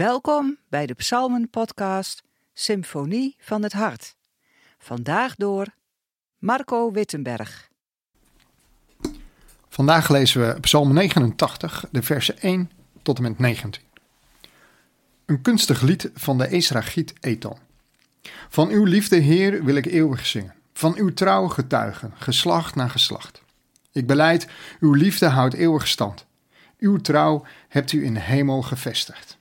Welkom bij de Psalmen-podcast Symfonie van het Hart. Vandaag door Marco Wittenberg. Vandaag lezen we Psalm 89, de versen 1 tot en met 19. Een kunstig lied van de Esrachiet Ethan. Van uw liefde, Heer, wil ik eeuwig zingen. Van uw trouw getuigen, geslacht na geslacht. Ik beleid, uw liefde houdt eeuwig stand. Uw trouw hebt u in de hemel gevestigd.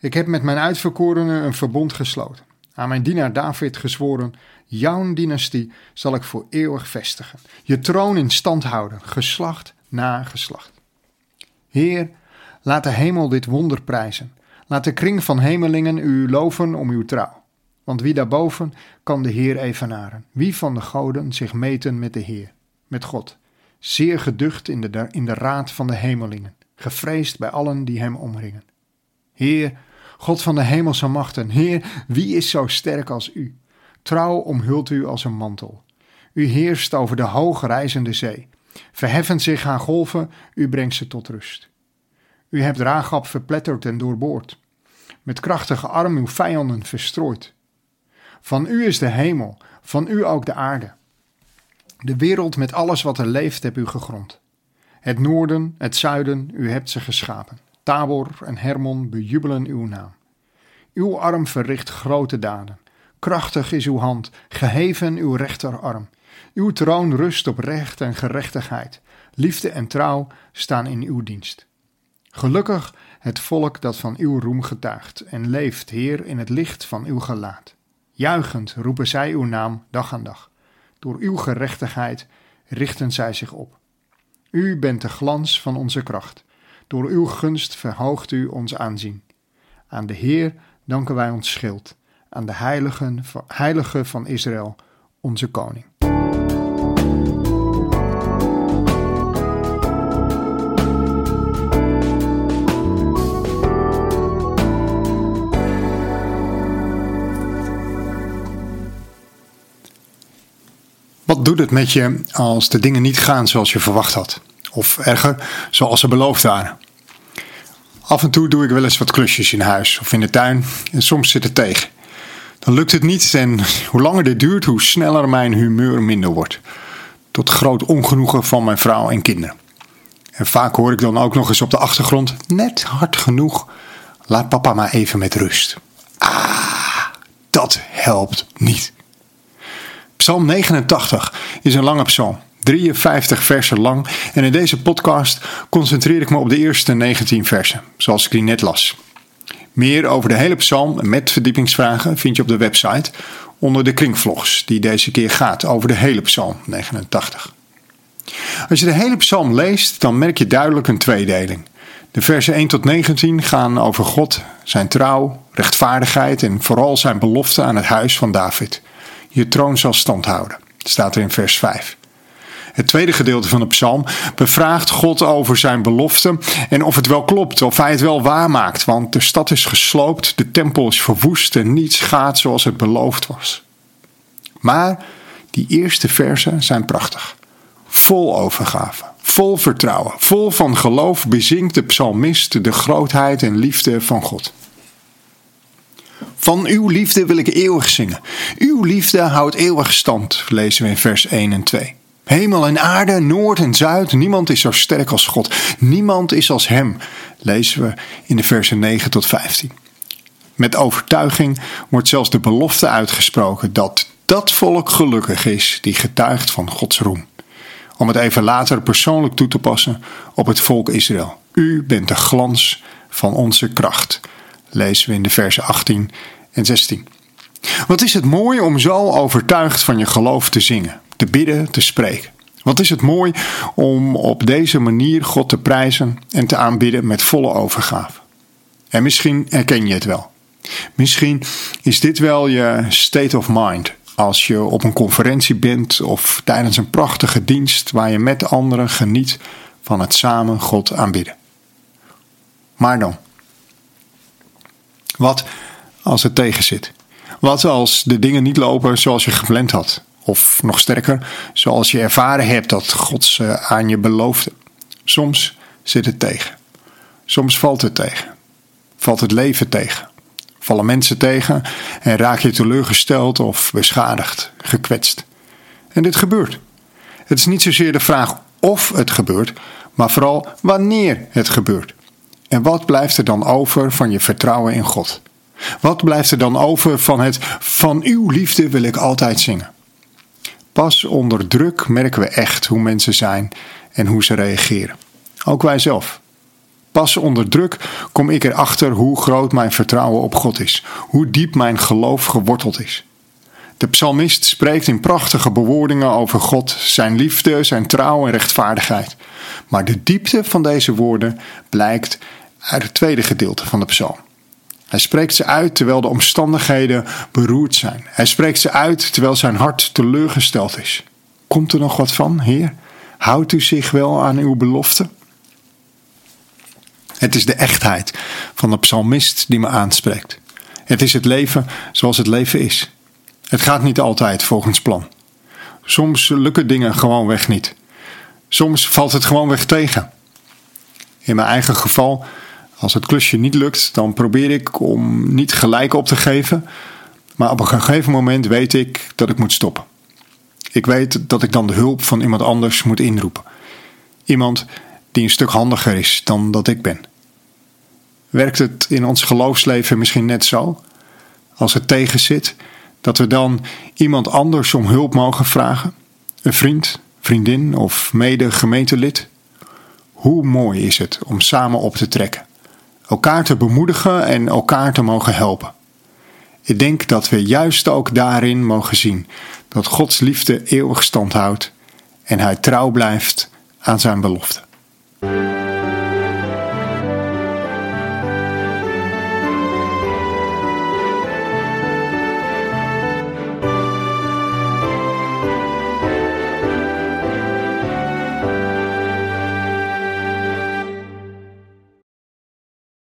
Ik heb met mijn uitverkorenen een verbond gesloten. Aan mijn dienaar David gezworen: Jouw dynastie zal ik voor eeuwig vestigen. Je troon in stand houden, geslacht na geslacht. Heer, laat de hemel dit wonder prijzen. Laat de kring van hemelingen u loven om uw trouw. Want wie daarboven kan de Heer evenaren? Wie van de goden zich meten met de Heer, met God? Zeer geducht in de, in de raad van de hemelingen, gevreesd bij allen die hem omringen. Heer, God van de hemelse machten, Heer, wie is zo sterk als u? Trouw omhult u als een mantel. U heerst over de hoog reizende zee. Verheffen zich haar golven, u brengt ze tot rust. U hebt Ragab verpletterd en doorboord. Met krachtige arm uw vijanden verstrooid. Van u is de hemel, van u ook de aarde. De wereld met alles wat er leeft heb u gegrond. Het noorden, het zuiden, u hebt ze geschapen. Tabor en Hermon bejubelen uw naam. Uw arm verricht grote daden. Krachtig is uw hand, geheven uw rechterarm. Uw troon rust op recht en gerechtigheid. Liefde en trouw staan in uw dienst. Gelukkig het volk dat van uw roem getuigt en leeft, Heer, in het licht van uw gelaat. Juichend roepen zij uw naam dag aan dag. Door uw gerechtigheid richten zij zich op. U bent de glans van onze kracht. Door uw gunst verhoogt u ons aanzien. Aan de Heer danken wij ons schild. Aan de heiligen, heilige van Israël, onze koning. Wat doet het met je als de dingen niet gaan zoals je verwacht had? Of erger, zoals ze beloofd waren? Af en toe doe ik wel eens wat klusjes in huis of in de tuin en soms zit het tegen. Dan lukt het niet en hoe langer dit duurt, hoe sneller mijn humeur minder wordt. Tot groot ongenoegen van mijn vrouw en kinderen. En vaak hoor ik dan ook nog eens op de achtergrond, net hard genoeg, laat papa maar even met rust. Ah, dat helpt niet. Psalm 89 is een lange psalm, 53 versen lang en in deze podcast concentreer ik me op de eerste 19 versen, zoals ik die net las. Meer over de hele psalm met verdiepingsvragen vind je op de website onder de kringvlogs, die deze keer gaat over de hele psalm 89. Als je de hele psalm leest, dan merk je duidelijk een tweedeling. De versen 1 tot 19 gaan over God, zijn trouw, rechtvaardigheid en vooral zijn belofte aan het huis van David. Je troon zal stand houden, staat er in vers 5. Het tweede gedeelte van de psalm bevraagt God over zijn belofte en of het wel klopt, of hij het wel waarmaakt. Want de stad is gesloopt, de tempel is verwoest en niets gaat zoals het beloofd was. Maar die eerste versen zijn prachtig. Vol overgave, vol vertrouwen, vol van geloof bezinkt de psalmist de grootheid en liefde van God. Van uw liefde wil ik eeuwig zingen. Uw liefde houdt eeuwig stand, lezen we in vers 1 en 2. Hemel en aarde, noord en zuid, niemand is zo sterk als God. Niemand is als Hem, lezen we in de versen 9 tot 15. Met overtuiging wordt zelfs de belofte uitgesproken dat dat volk gelukkig is die getuigt van Gods roem. Om het even later persoonlijk toe te passen op het volk Israël. U bent de glans van onze kracht, lezen we in de versen 18 en 16. Wat is het mooi om zo overtuigd van je geloof te zingen, te bidden, te spreken. Wat is het mooi om op deze manier God te prijzen en te aanbidden met volle overgave. En misschien herken je het wel. Misschien is dit wel je state of mind als je op een conferentie bent of tijdens een prachtige dienst waar je met anderen geniet van het samen God aanbidden. Maar dan, wat als het tegen zit? Wat als de dingen niet lopen zoals je gepland had? Of nog sterker, zoals je ervaren hebt dat God ze aan je beloofde. Soms zit het tegen. Soms valt het tegen. valt het leven tegen. Vallen mensen tegen en raak je teleurgesteld of beschadigd, gekwetst. En dit gebeurt. Het is niet zozeer de vraag of het gebeurt, maar vooral wanneer het gebeurt. En wat blijft er dan over van je vertrouwen in God? Wat blijft er dan over van het van uw liefde wil ik altijd zingen? Pas onder druk merken we echt hoe mensen zijn en hoe ze reageren. Ook wij zelf. Pas onder druk kom ik erachter hoe groot mijn vertrouwen op God is, hoe diep mijn geloof geworteld is. De psalmist spreekt in prachtige bewoordingen over God, zijn liefde, zijn trouw en rechtvaardigheid. Maar de diepte van deze woorden blijkt uit het tweede gedeelte van de psalm. Hij spreekt ze uit terwijl de omstandigheden beroerd zijn. Hij spreekt ze uit terwijl zijn hart teleurgesteld is. Komt er nog wat van, Heer? Houdt u zich wel aan uw belofte? Het is de echtheid van de psalmist die me aanspreekt. Het is het leven zoals het leven is. Het gaat niet altijd volgens plan. Soms lukken dingen gewoonweg niet. Soms valt het gewoonweg tegen. In mijn eigen geval, als het klusje niet lukt, dan probeer ik om niet gelijk op te geven. Maar op een gegeven moment weet ik dat ik moet stoppen. Ik weet dat ik dan de hulp van iemand anders moet inroepen. Iemand die een stuk handiger is dan dat ik ben. Werkt het in ons geloofsleven misschien net zo? Als het tegenzit, dat we dan iemand anders om hulp mogen vragen? Een vriend, vriendin of mede gemeentelid? Hoe mooi is het om samen op te trekken, elkaar te bemoedigen en elkaar te mogen helpen. Ik denk dat we juist ook daarin mogen zien dat Gods liefde eeuwig stand houdt en Hij trouw blijft aan zijn belofte.